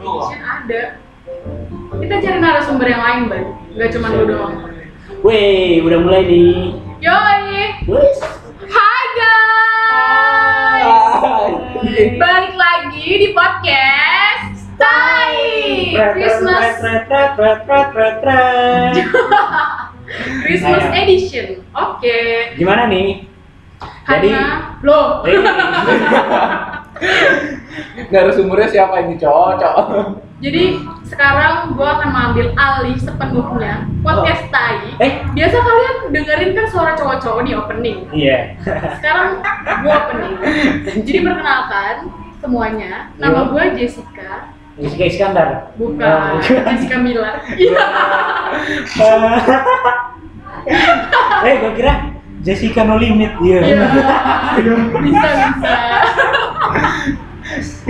ada. Kita cari narasumber yang lain, Bang. Gak cuma lu doang. Weh, udah mulai nih. Yoi! Wes. Hai guys! Balik lagi di podcast Stay! Christmas Christmas edition. Oke. Gimana nih? Jadi Karena lo Narasumbernya siapa ini cocok? Jadi sekarang gua akan mengambil alih sepenuhnya podcast Tai. Eh. Biasa kalian dengerin kan suara cowok-cowok di opening. Iya. Sekarang gua opening. Jadi perkenalkan semuanya. Nama Iya. gua Jessica. Jessica Iskandar. Bukan Oh. Jessica Mila. Iya. eh, gua kira Jessica No Limit. Iya. Iya. Bisa bisa.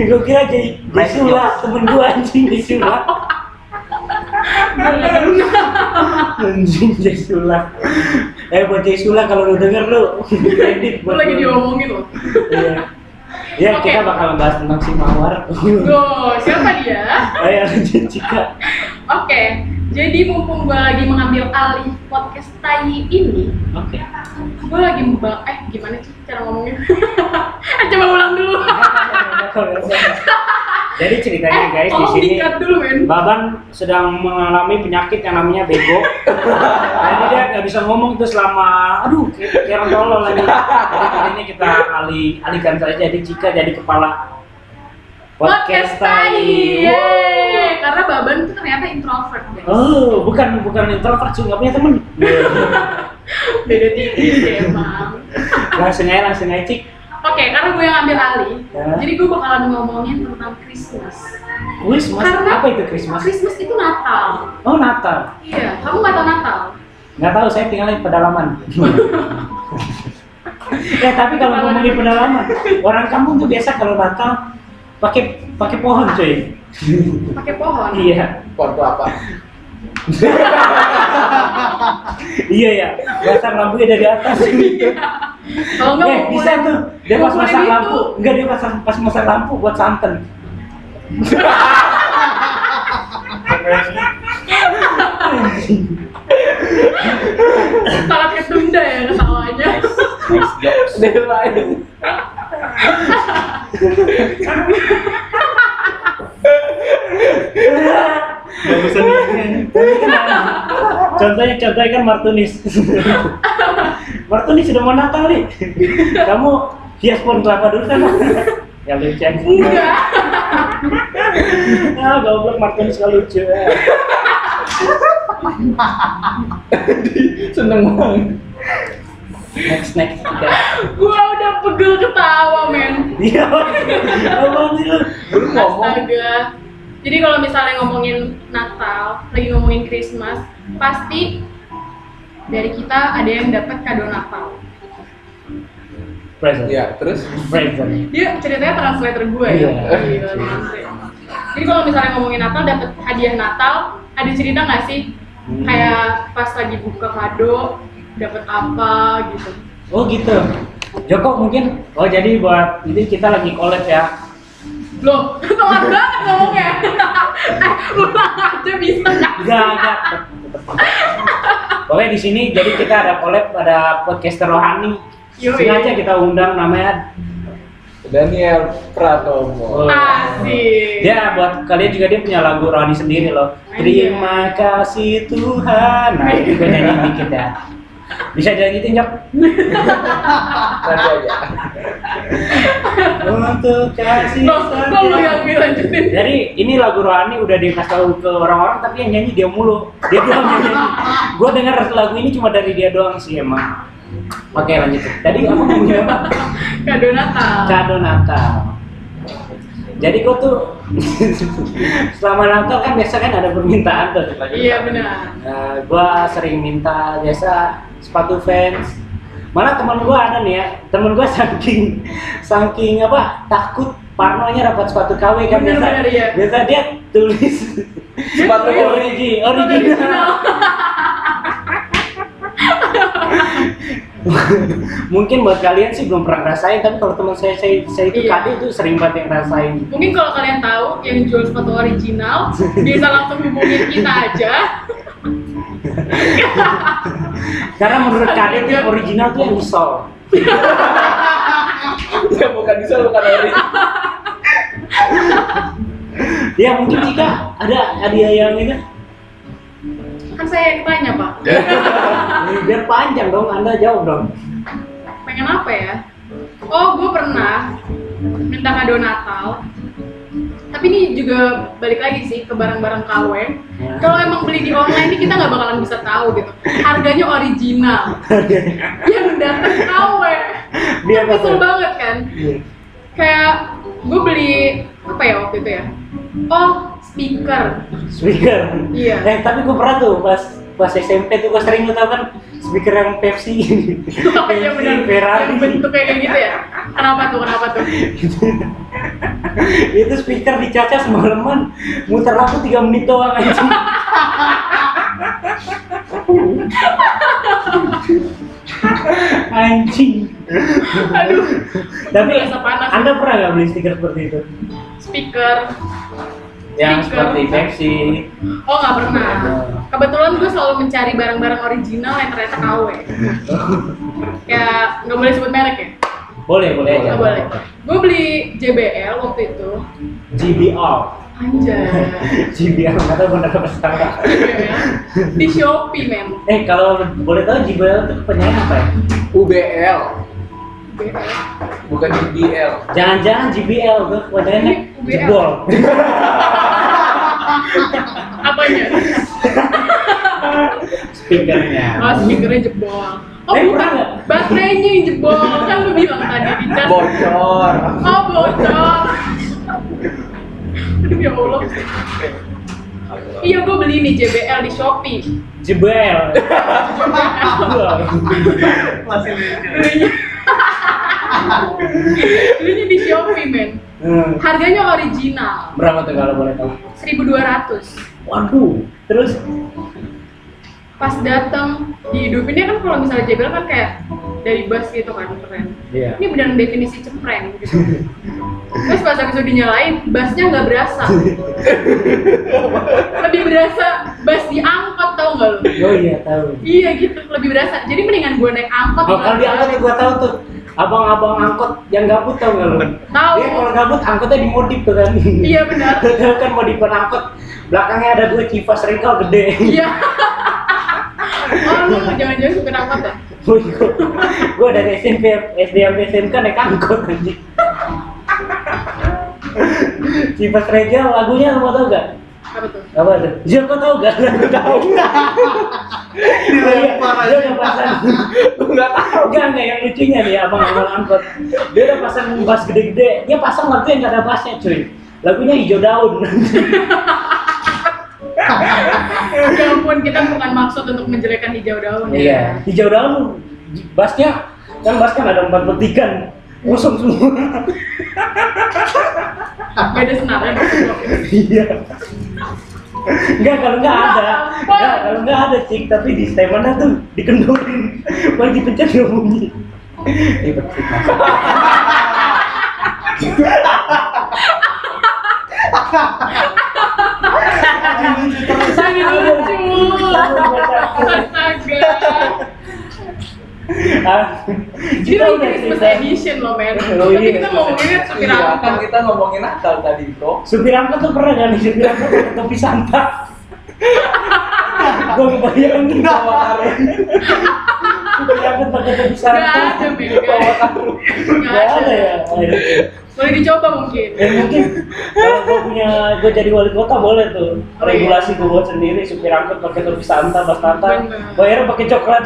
Gua kira Jay Jesula, temen gua anjing Jesula. Anjing Jesula. Eh, buat Jesula kalau lu denger lu kredit Gue buat lagi diomongin loh. Iya. Ya, Oke. kita bakal bahas tentang si Mawar. Tuh, siapa dia? Ayo Jessica. Oke, jadi mumpung gue lagi mengambil alih podcast Tai ini, Oke. gue lagi membang eh gimana sih cara ngomongnya? Eh, Coba ulang dulu. Jadi ceritanya eh, guys di sini dulu men. Baban sedang mengalami penyakit yang namanya bego. Jadi dia nggak bisa ngomong tuh selama, aduh, kayak orang tolol lagi. Jadi kali ini kita alih alihkan saja jadi Cika jadi kepala Podcast. Yeay. Karena Baban tuh ternyata introvert guys. Oh, bukan bukan introvert sih, nggak punya temen. Beda tipis ya emang. langsung aja langsung aja Cik. Oke, karena gue yang ambil alih, Ya. jadi gue bakalan ngomongin tentang Christmas. Christmas, Karena apa itu Christmas? Christmas itu Natal. Oh Natal. Iya, kamu nggak tahu Natal? Nggak tahu, saya tinggal di pedalaman. ya tapi kalau ngomongin pedalaman, orang kampung tuh biasa kalau Natal pakai pakai pohon cuy. Pakai pohon. iya, Pohon kelapa. iya ya. Pasang lampunya dari atas. Kalau nggak eh, mau bisa tuh. Dia pas itu. lampu, enggak dia pasang pas masang lampu buat santen. sangat ketunda ya ketawanya. Nice jokes. Bagusan Contohnya contohnya kan Martunis. Martunis sudah mau Natal nih. Kamu hias pohon kelapa dulu kan? Ya lucu. Enggak. Ah, goblok Martunis gak lucu. Seneng banget. Next next kita. Gua udah pegel ketawa men. Iya. Apaan sih lu? Baru ngomong. Astaga. Jadi kalau misalnya ngomongin Natal, lagi ngomongin Christmas, pasti dari kita ada yang dapat kado Natal. Present. Iya, terus Present. Dia ceritanya translator gue ya. Iya. Gila, translate. Jadi kalau misalnya ngomongin Natal dapat hadiah Natal, ada cerita nggak sih? Hmm. Kayak pas lagi buka kado, dapat apa gitu. Oh gitu. Joko mungkin. Oh jadi buat ini kita lagi collab ya. Loh, telat banget ngomongnya. eh, ulang aja bisa? Enggak, enggak. Pokoknya di sini jadi kita ada collab ada podcaster rohani. Sengaja kita undang namanya Daniel Pratomo. Oh. Asik. dia buat kalian juga dia punya lagu rohani sendiri loh. Anjay. Terima kasih Tuhan. Nah, itu gue nyanyi dikit ya. Bisa dilanjutin Jok? Nanti aja. Untuk kasih kok lu yang dilanjutin? Jadi ini lagu rohani udah dikasih tahu ke orang-orang tapi yang nyanyi dia mulu. Dia doang yang nyanyi. Gue denger lagu ini cuma dari dia doang sih emang. Oke lanjut. Tadi apa ngomongin apa? Kado Natal. Kado Natal. Jadi gue tuh selama Natal kan biasa kan ada permintaan tuh. Iya benar. Nah, gue sering minta biasa sepatu fans. Malah teman gue ada nih ya, teman gue saking saking apa takut parnonya dapat sepatu KW kan Bener, biasa. bener, iya. Biasa dia tulis Sepatu origi, original. Mungkin buat kalian sih belum pernah ngerasain, tapi kalau teman saya saya, saya itu Iya. Itu sering banget yang ngerasain. Mungkin kalau kalian tahu yang jual sepatu original, bisa langsung hubungin kita aja. Karena menurut KD itu yang original tuh yang di sol. Ya bukan bisa bukan ori. Ya mungkin jika ada hadiah yang ini, Kan saya yang tanya, Pak. ini biar panjang dong, Anda jawab dong. Pengen apa ya? Oh, gue pernah minta kado Natal. Tapi ini juga balik lagi sih ke barang-barang KW. Ya. Kalau emang beli di online ini kita nggak bakalan bisa tahu gitu. Harganya original. yang datang KW. Dia kesel banget kan? Kayak gue beli apa ya waktu itu ya? Oh, speaker. Speaker. Iya. Eh tapi gue pernah tuh pas pas SMP tuh gue sering tuh tau kan speaker yang Pepsi. Iya benar. Ferrari. Yang bentuknya kayak gitu ya. Kenapa tuh? Kenapa tuh? itu speaker dicaca semalaman muter lampu 3 menit doang aja anjing Aduh. tapi anda pernah nggak beli stiker seperti itu Speaker. Yang seperti Pepsi Oh nggak pernah. Kebetulan gue selalu mencari barang-barang original yang ternyata KW. ya nggak boleh sebut merek ya? boleh boleh aja Nggak boleh. Gue beli JBL waktu itu. GBR Anjay. GBR nggak tahu benar apa salah JBL. Di Shopee men. eh kalau boleh tahu GBR itu penyanyi apa ya UBL JBL. bukan UBL. jangan-jangan GBL gue kebanyakan UBL. jebol Apanya? speakernya Oh speakernya jebol. Oh Eh, bukan, baterainya yang jebol. Kan lu bilang tadi di cas. Bocor. Oh bocor. Aduh ya Allah. Iya gue beli nih JBL di Shopee. jebel Masih lucu. Belinya. Belinya di Shopee men. Hmm. Harganya original. berapa tuh kalau boleh tahu 1200. waduh terus Pas datang dihidupinnya kan kalau misalnya JBL kan kayak dari bass gitu kan keren. iya Ini beneran definisi cempreng gitu. Terus pas habis dinyalain, bassnya nggak berasa. lebih berasa bass di angkot tau nggak lo? oh iya tahu Iya gitu, lebih berasa. Jadi mendingan gue naik angkot. oh, kalau di angkot gua tahu tuh abang-abang angkot yang gabut tau nggak lu Tahu. dia kalau gabut angkotnya dimodif tuh kan Iya benar. tahu kan modifan angkot belakangnya ada dua kivas ringkal gede Iya. oh lu jangan-jangan supir angkot ya? Gua dari SMP SD sampai SMK naik angkot anjing kivas regal lagunya lu mau tau gak? Apa tuh? apa tuh? Zul kau tau gak? Gak tau Dilempar aja. Dia udah pasang Enggak tahu. Enggak, enggak, yang lucunya nih abang abang angkot Dia udah pasang bass gede-gede Dia pasang lagu yang gak ada bassnya cuy Lagunya hijau daun Ya ampun, kita bukan maksud untuk menjelekan hijau daun ya. Iya Hijau daun Bassnya Kan bass kan ada empat petikan Kosong semua ada senarnya. Iya Enggak, kalau enggak ada Enggak, kalau enggak ada cik Tapi di stemannya tuh dikendorin Kalau dipencet dia bunyi Ribet sih Mas. Sangat lucu. Astaga. Ah, Ini kita udah Christmas cerita edition loh men. Oh, Tapi iya, kita ngomonginnya supir Iya, kan angkot. kita ngomongin Natal tadi, Bro. Supir angkot tuh pernah gak nih supir angkot pakai topi Santa? Gue ngebayangin nih bawa karung. Supir angkot pakai topi Gak Santa. ada men. Gak ada. Gak Gak ada ya. Boleh dicoba mungkin. Ya mungkin kalau gue punya gue jadi wali kota boleh tuh Oh, iya. regulasi gue buat sendiri supir angkot pakai topi Santa, bas Santa, bayarnya pakai coklat.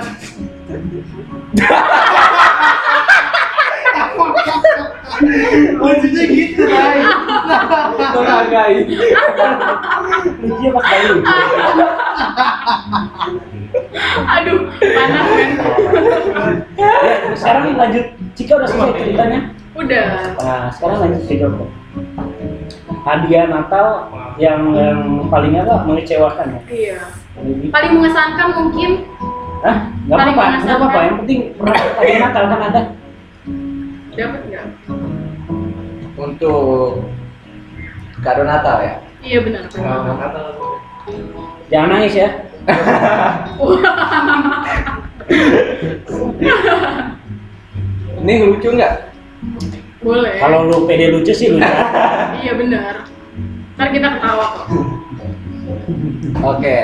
Lucunya gitu, Ray. Menghargai. Lucunya pas bayi. Aduh, panas men. Ya, sekarang lanjut. Cika udah selesai ceritanya. Udah. Nah, sekarang lanjut ke Joko. Hadiah Natal yang yang paling apa mengecewakan ya? Iya. Paling mengesankan mungkin Hah? Gak apa-apa, gak apa-apa. Yang penting pernah tadi Natal kan ada. Dapat nggak? Untuk kado Natal ya. Iya benar. Kado Natal. Jangan nangis ya. Ini lucu nggak? Boleh. Kalau lu pede lucu sih lucu. Iya benar. Ntar kita ketawa kok. Oke.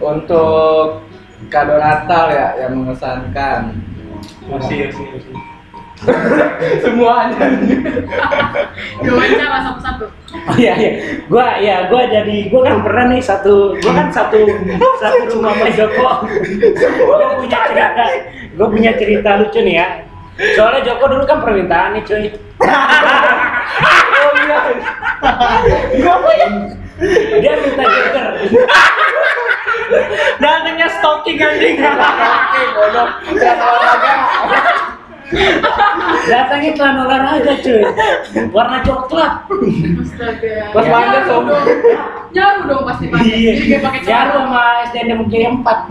Untuk kado Natal ya yang mengesankan. Masih, masih, masih. Semuanya. Diwawancara satu-satu. Oh iya iya, gua ya gua jadi gua kan pernah nih satu, gua kan satu satu rumah Pak Joko. Gua punya cerita, gua punya cerita lucu nih ya. Soalnya Joko dulu kan permintaan nih cuy. Oh iya. Dia minta joker. Datangnya stocking anjing. Oke, bodoh. Olahraga. Datangnya celana olahraga cuy. Warna coklat. Astaga. Pas sob. dong. Nyaru dong pasti pakai. Iya. Pakai Jaru sama SDN Mungkin 4.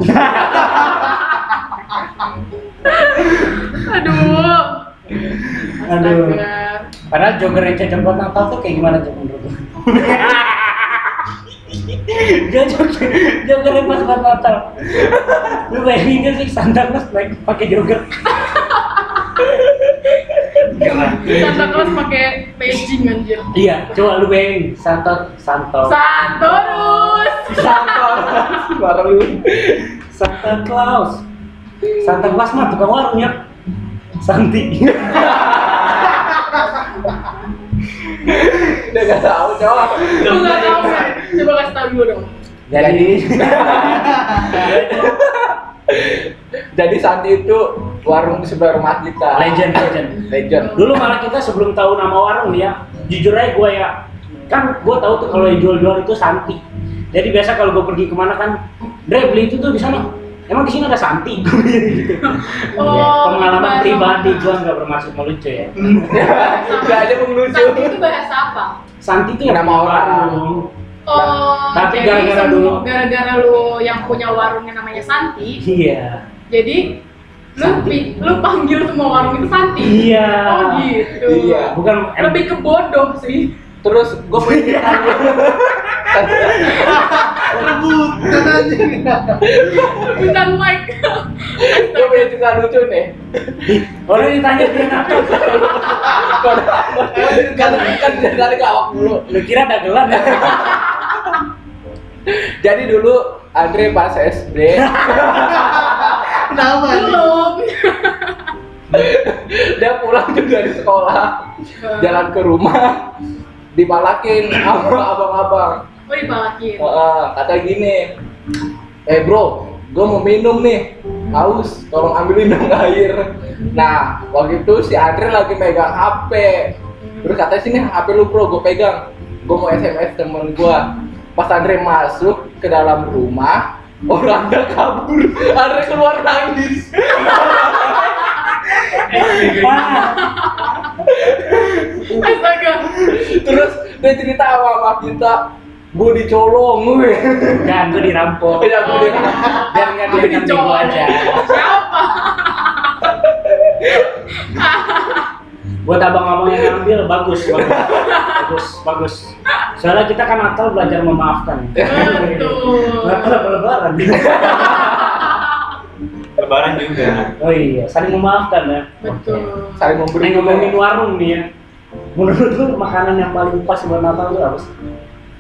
Aduh. Aduh. Padahal jogger yang cocok buat Natal tuh kayak gimana tuh menurut jogger, jogger yang pas buat Natal. Lu bayangin gak sih Santa Claus naik pakai jogger? Santa Claus pakai paging anjir. Iya, coba lu bayangin Santa Santo Santorus. Sampel. Baru lu. Santa Claus. Santa Claus mah tukang warung ya. Santi. Udah gak tahu, coba. Lu nggak tahu kan? Coba kasih tahu dulu dong. Jadi Jadi Santi itu warung di sebelah rumah kita. legend legend. Legend. Dulu malah kita sebelum tahu nama warung nih ya, jujur aja gue ya, kan gue tahu tuh kalau yang jual-jual itu Santi. Jadi biasa kalau gue pergi ke mana kan, Dre beli itu tuh di sana. Emang di sini ada Santi, Gua bilang gitu. Oh, Pengalaman bahasa- pribadi gue nggak bermaksud melucu ya. Gak ada yang lucu. Santi itu bahasa apa? Santi itu Nama orang. Warung. Oh, Tapi jadi gara-gara dulu- gara-gara lu yang punya warung yang namanya Santi, Iya. jadi lu Santi. lu panggil semua warung itu Santi. Iya. Oh gitu. Iya. Bukan Lebih ke bodoh sih. Terus gue punya Rebutan anjing. Bukan Mike. gue punya cerita lucu nih. Orang ditanya dia. Kode kan kan dari awak dulu. Lu kira dagelan ya? Jadi dulu Andre pas SD Kenapa? Belum. dia pulang juga dari sekolah. Jalan ke rumah. Dibalakin sama abang-abang. Oh dipalakin. Heeh, kata gini eh bro gue mau minum nih. Haus tolong ambilin dong air. Nah waktu itu si Andre lagi megang HP terus katanya sini HP lu bro gue pegang. Gue mau SMS temen gue pas Andre masuk ke dalam rumah orangnya kabur Andre keluar nangis Astaga. terus dia cerita sama sama kita gue dicolong gue Enggak, gue dirampok. ya gue di Biar nggak dia Dicolong. aja. Siapa? Buat abang-abang yang ngambil bagus, bagus, bagus, bagus. Soalnya kita kan Natal belajar memaafkan. Betul. Natal lebaran? Lebaran juga. Oh iya, saling memaafkan ya. Betul. saling memberi ngomongin warung nih ya. Menurut lu makanan yang paling pas buat Natal itu apa sih?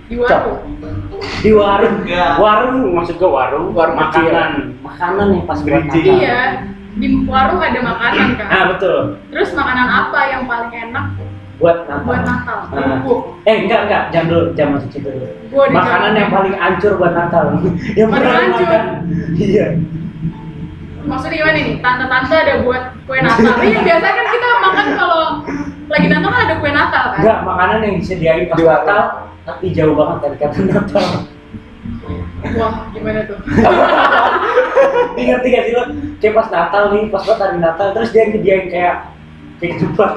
Di warung. Di warung. Warung maksud gua warung, Warung makanan. Makanan yang pas buat. Natal. Iya. Di warung ada makanan kan. Ah betul. Terus makanan apa yang paling enak Buat Natal. buat Natal? Ah. Kerupuk. Eh enggak enggak, jangan dulu, jangan masuk situ dulu. Makanan yang paling hancur buat Natal. yang Paling hancur? makan. Iya. Maksudnya gimana nih? Tante-tante ada buat kue Natal. Iya, biasa kan kita makan kalau lagi Natal kan ada kue Natal kan? Enggak, makanan yang disediain pas. Natal tapi jauh banget dari kata Natal. Wah, gimana tuh? Ini ngerti gak sih lo? Kayak pas Natal nih, pas buat hari Natal, terus dia nyediain kayak kayak ketupat.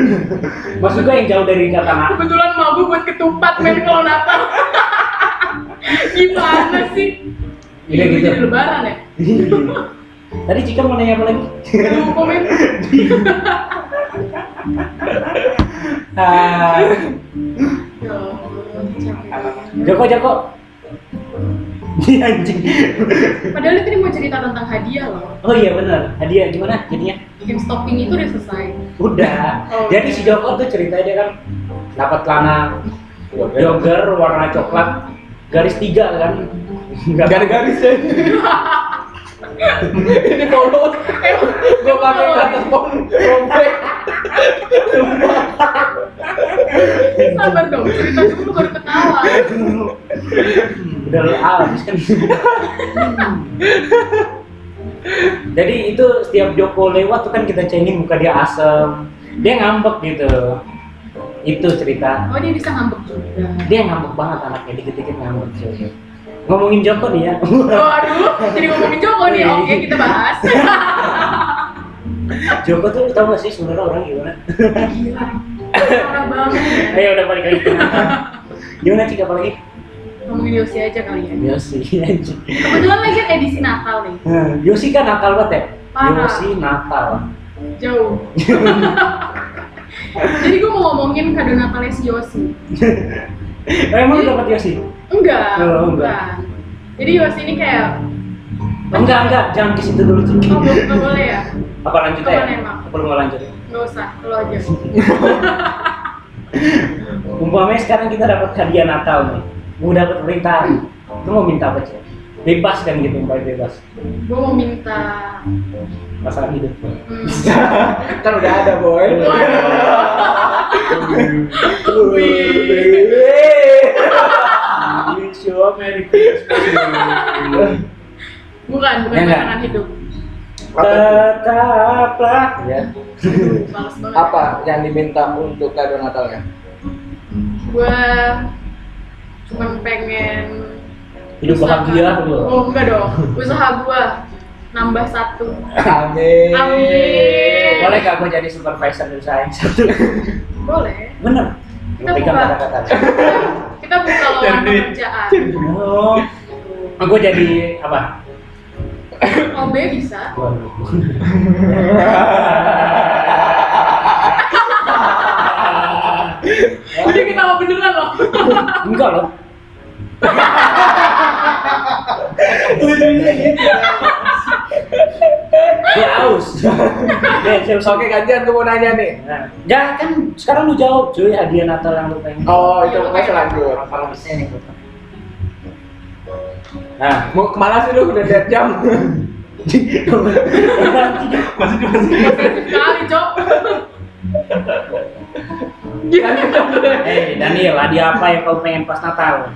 Maksud gue yang jauh dari kata Natal. Kebetulan mau gue buat ketupat men kalau Natal. gimana sih? Iya, Ini gitu. jadi lebaran ya? Tadi Cika mau nanya apa lagi? Aduh, komen. Ah, Ya. Joko Joko. Iya anjing. Padahal itu dia mau cerita tentang hadiah loh. Oh iya benar. Hadiah gimana jadinya? Game stopping itu udah selesai. Udah. Oh, Jadi iya. si Joko tuh ceritanya dia kan dapat celana jogger warna coklat garis tiga kan. Nggak garis-garis ya. Ini follow. Gue pakai kata phone robek. Sabar dong, cerita dulu baru ketawa. udah lu habis kan jadi itu setiap Joko lewat tuh kan kita cengin muka dia asem dia ngambek gitu itu cerita Oh dia bisa ngambek juga. dia ngambek banget anaknya dikit-dikit ngambek cuy ngomongin Joko nih ya Oh aduh, jadi ngomongin Joko nih. Oke kita bahas. Joko tuh tau gak sih sebenarnya orang gimana Gila. Parah banget ayo udah balik lagi gimana sih apalagi Ngomongin Yosi aja kali ya. Yosi Kebetulan lagi kan edisi Natal nih. Hmm, Yosi kan nakal banget ya Parah. Yosi Natal Jauh. Jadi gue mau ngomongin kado Natalnya si Yosi. Emang dapat Yosi Enggak, Oh, enggak. bukan. Jadi Yosi ini kayak enggak enggak jangan ke situ dulu Cik. Oh, belum nggak boleh ya? apa lanjut ya apa lu mau lanjut. Nggak usah, lo aja. umpamanya sekarang kita dapat hadiah Natal nih. Mau dapat perintahan lu mau minta apa sih bebas kan gitu umpamanya bebas. Gue mau minta. pasangan hidup. Hmm, Kan udah ada boy. Wish you a Merry Christmas. bukan, bukan Ya, enggak. pasangan hidup. tetaplah ya. Apa yang diminta untuk kado Natalnya? Gue cuman pengen hidup bahagia lu Oh enggak dong, usaha gue nambah satu. Amin. Amin. boleh gak gue jadi supervisor di usaha yang satu Boleh. bener Kita buka. kata-kata Kita buka lowongan pekerjaan. oh gue jadi apa OB bisa. Jadi kita mau beneran loh. Enggak loh. Dia aus. Dia siap Oke gantian gue mau nanya nih. Nah, ya kan sekarang lu jawab cuy hadiah Natal yang lu pengen. Oh itu pokoknya selanjut. Kalau bisa nih. Nah, Mau ke mana sih lu udah lihat jam? Masih masih. Sekali, Cok. eh Daniel, hadiah apa yang kau pengen pas Natal?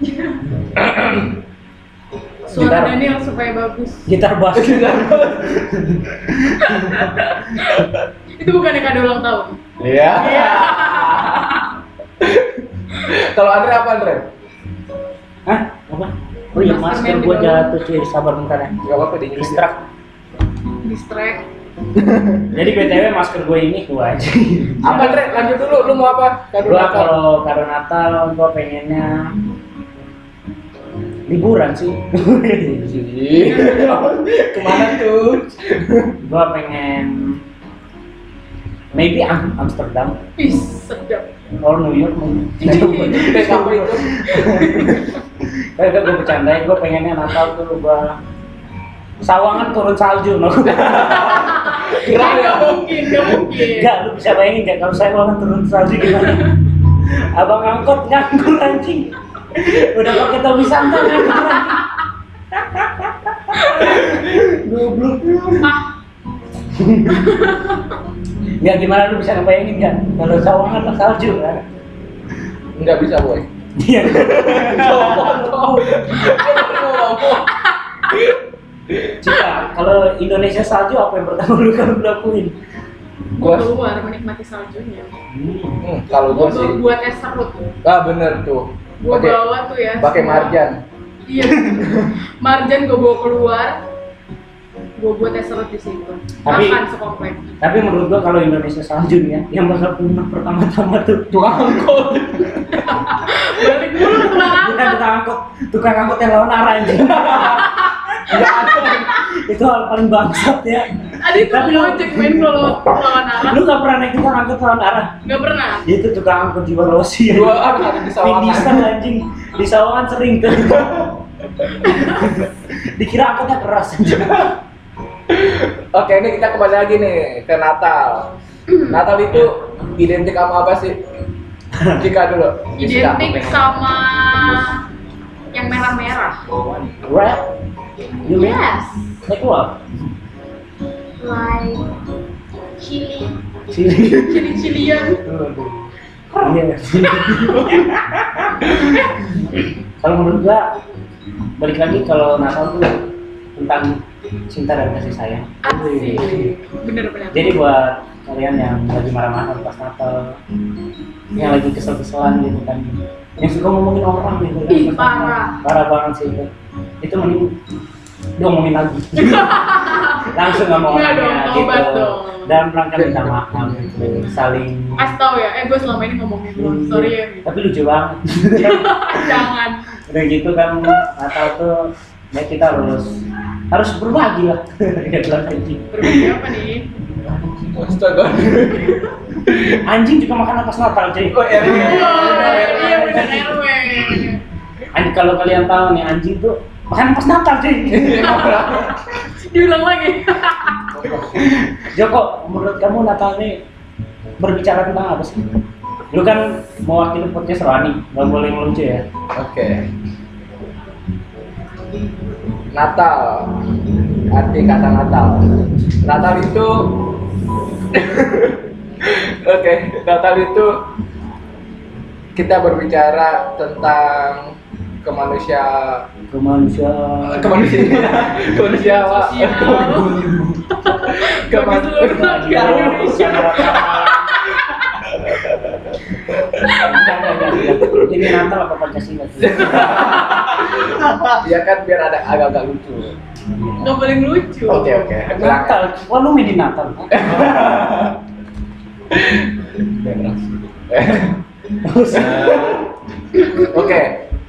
Suara Gitar. Daniel supaya bagus. Gitar bass. Itu bukannya kado ulang tahun. Iya. Iya. Kalau Andre apa Andre? Hah? Apa? Oh iya, Masker gua bawah. jatuh cuy, sabar bentar ya. Gak apa-apa di Distract. Distract. Jadi BTW masker gue ini gua aja. Apa Andre? Lanjut dulu. Lu mau apa? Kado Gua Natal. kalau kado Natal gua pengennya liburan sih. Ih, Ke mana tuh? gua pengen maybe Am- Amsterdam Ih, sedap. or New York mungkin. Itu? Kayak gue bercandain, gue pengennya Natal tuh gua Sawangan turun salju, no. Kira Gak mungkin, gak mungkin. Enggak, lu bisa bayangin gak kalau Sawangan turun salju gimana? Abang angkot nganggur anjing. Udah pakai topi nganggur anjing. Goblok. Ah, Ya gimana lu bisa ngebayangin gak? Kalau Sawangan lah salju kan? Enggak bisa boy. Iya. Cika, kalau Indonesia salju apa yang pertama lu kan lakuin? gue Gua- keluar menikmati saljunya. Hmm, kalau Gue gua sih. buat es serut. Ah bener tuh. Gue bawa tuh ya. pakai marjan. Iya. marjan gue bawa keluar. Gue buat es serut di situ. Tapi- Makan sekomplek. Tapi menurut gua kalau Indonesia salju nih ya, yang bakal punah pertama-tama tuh Tukang angkot. Balik dulu ke tukang bukan angkot. tukang angkot, tukang angkot yang lawan arah. Nggak ada. Itu hal paling bangsat ya. Adi tuh Tapi lu- ngojek main kalau lawan arah. Lu gak pernah naik tukang angkut lawan arah? Nggak pernah. Itu tukang angkut di Borosi ya. Dua orang ada di sawangan. anjing. Di sawangan sering tuh. Dikira angkutnya keras anjing. Oke, ini kita kembali lagi nih ke Natal. Natal itu identik sama apa sih? Jika dulu. Identik sama yang merah-merah. Red? You mean? Yes. Like what? Like chili, Sini. chili-chilian. Iya. kalau menurut gua balik lagi kalau Natal tuh tentang cinta dan kasih sayang. Asik. Bener-bener. Jadi buat kalian yang lagi marah-marah pas Natal, yang lagi kesel-keselan gitu kan, yang suka ngomongin orang gitu kan, Ih, parah. parah banget sih itu. Itu mending diomongin lagi. Langsung ngomong Iya dong, orangnya gitu. dong. Dan rangka minta maaf gitu, saling. Kasih tau ya, eh gue selama ini ngomongin lo, sorry ya. gitu. Tapi lucu banget. Jangan. Udah gitu kan Natal tuh ya kita harus harus berbagi lah. Ya. Berbagi apa nih? Astaga. Anjing juga makan pas Natal cuy. Oh, iya, iya. Bener RW. Anjing kalau kalian tahu nih anjing tuh makan pas Natal cuy. Diulang lagi. Joko, menurut kamu Natal nih berbicara tentang apa sih? Lu kan mewakili podcast Rani, nggak boleh ngelucu ya. Oke. Natal. Arti kata Natal. Natal itu Oke, Natal itu kita berbicara tentang kemanusia Kemanusiaan. kemanusiaan kemanusiaan Sosial. Keman- Bagi seluruh rakyat Indonesia. Ini Natal apa Pancasila? sih? ya kan biar ada agak-agak lucu. Nggak boleh ngelucu. Oke oke. Natal, wah lu main di Natal. Oke,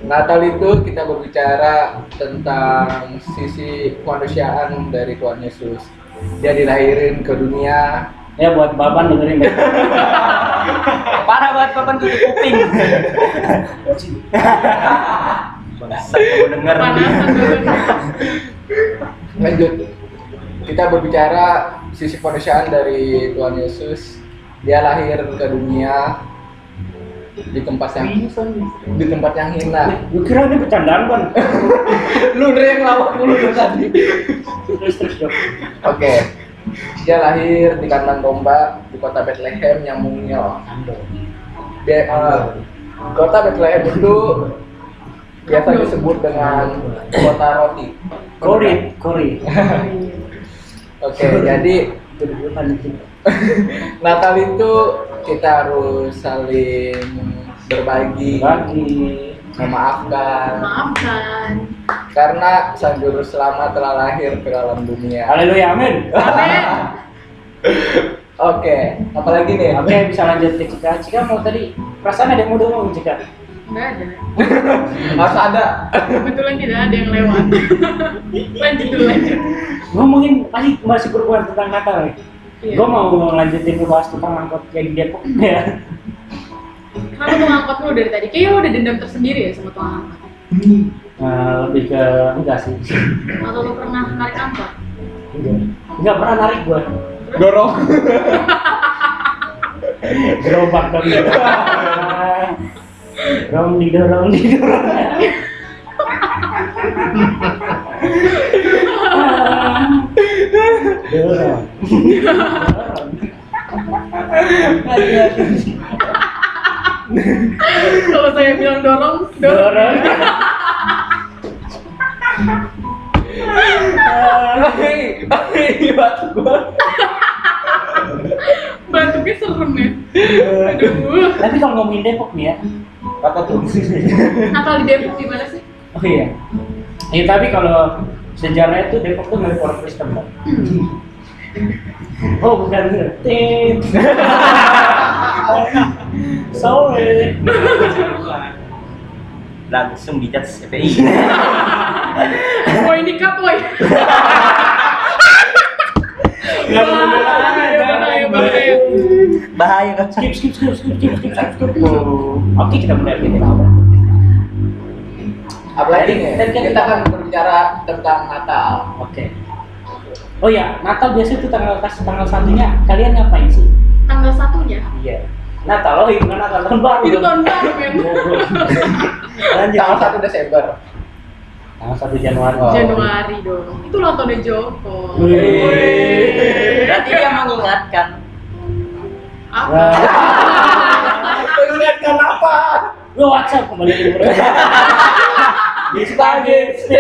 Natal itu kita berbicara tentang sisi kemanusiaan dari Tuhan Yesus. Dia dilahirin ke dunia. Ya buat Baban dengerin deh. Parah banget Baban tutup kuping. Kamu denger. Lanjut. Kita berbicara sisi kemanusiaan dari Tuhan Yesus. Dia lahir ke dunia di tempat yang di tempat yang hina. Gue kira ini bercandaan Ban. Lu udah yang lawak dulu dari tadi. Terus terus dong. Oke. Dia lahir di kandang domba di kota Bethlehem yang mungil. Dia, eh, kota Bethlehem itu biasa disebut dengan kota roti. Kori, Kori. Oke, jadi Natal itu kita harus saling berbagi, Bagi. memaafkan, Maafkan. karena Sang Juru Selamat telah lahir ke dalam dunia. Haleluya, amin. Amin. Oke, apalagi nih? Oke, bisa lanjut ke Cika. Cika mau tadi perasaan ada yang mau ngomong Cika. Nggak ada. Harus ada. Kebetulan tidak ada yang lewat. lanjut dulu lanjut. Ngomongin masih masih berhubungan tentang Natal. Iya. Gue mau lanjutin ngebahas tentang angkot yang di Depok ya. Kamu mau ngangkot lu dari tadi. Kayaknya lu udah dendam tersendiri ya sama tukang angkot. Nah, lebih ke enggak sih. Atau lu pernah narik angkot? Enggak. Enggak pernah narik gue. Dorong. Gerobak dong. Dorong didorong didorong. Dorong. Kalau saya bilang dorong, dorong. Batu gua. Batuknya serem ya. Aduh. Tapi kalau ngomongin Depok nih ya, Apa tuh? Natal di Depok di mana sih? oh iya. Ya tapi kalau sejarahnya tuh Depok tuh milik orang Kristen Bang. Oh bukan Tit. Sorry. Langsung dijat FPI. Woi ini cut woi. Nggak boleh Bahaya, bahaya, bahaya. Bahaya kan. Skip, skip, skip, skip, skip, skip, skip, skip. Oke, kita mulai lagi. Apalagi? Tadi kan Kita kan berbicara tentang Natal. Oke. Oh ya, Natal biasa itu tanggal tanggal satunya kalian ngapain sih? Tanggal satunya. Iya. Natal, oh hitungan Natal tahun baru. Itu tahun baru men. Goblok. Lanjut. Tanggal 1 Desember. Tanggal 1 Januari. Oh. Januari dong. Itu ulang tahunnya Joko. Berarti dia mengingatkan. Apa? Mengingatkan apa? Lu WhatsApp kembali ke. Di Sebagai TV.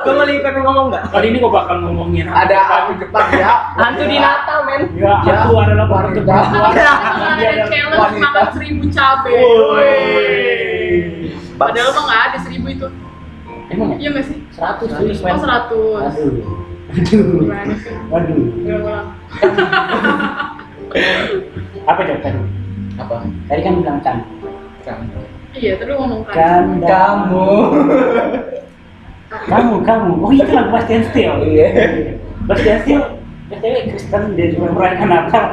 Gue lagi pengen ngomong nggak? Kali ini gua bakal ngomongin Ada hantu Jepang ya. Hantu di Natal men. Ya, Ya, hantu adalah wanita. perempuan. Ada challenge makan seribu cabe. Woi. Padahal mah nggak ada seribu itu. Emang ya? Iya nggak sih? 100 tuh. Oh seratus. Aduh. Waduh. Ulang-ulang. Apa jawab tadi? Apa? Tadi kan bilang kan. Kan. Iya, lu ngomong kan. Kan Kamu. kamu kamu. Oh itu lagu Bastian Steel. Iya. Bastian Steel BTW Kristen dia juga merayakan Natal.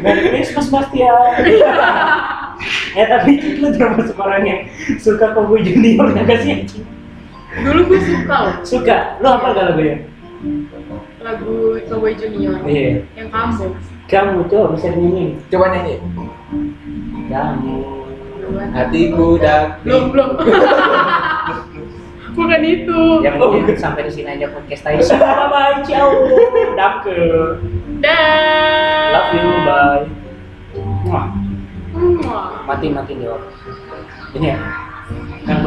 Merry Christmas Bastian. ya tapi lu termasuk orang yang suka Cowboy Junior ya gak sih? Dulu gue suka loh Suka. Lu apa gak lagunya? lagu Cowboy Junior Iya. yang kamu. Kamu tuh bisa nyanyi. Coba nyanyi. Kamu. Hatiku dan Belum belum. Bukan itu. Yang mungkin sampai di sini aja podcast tadi. Bye bye, ciao. Danke. Dan. Love you, bye. Wah, Mwah. mati mati jawab. Ini ya. Kan.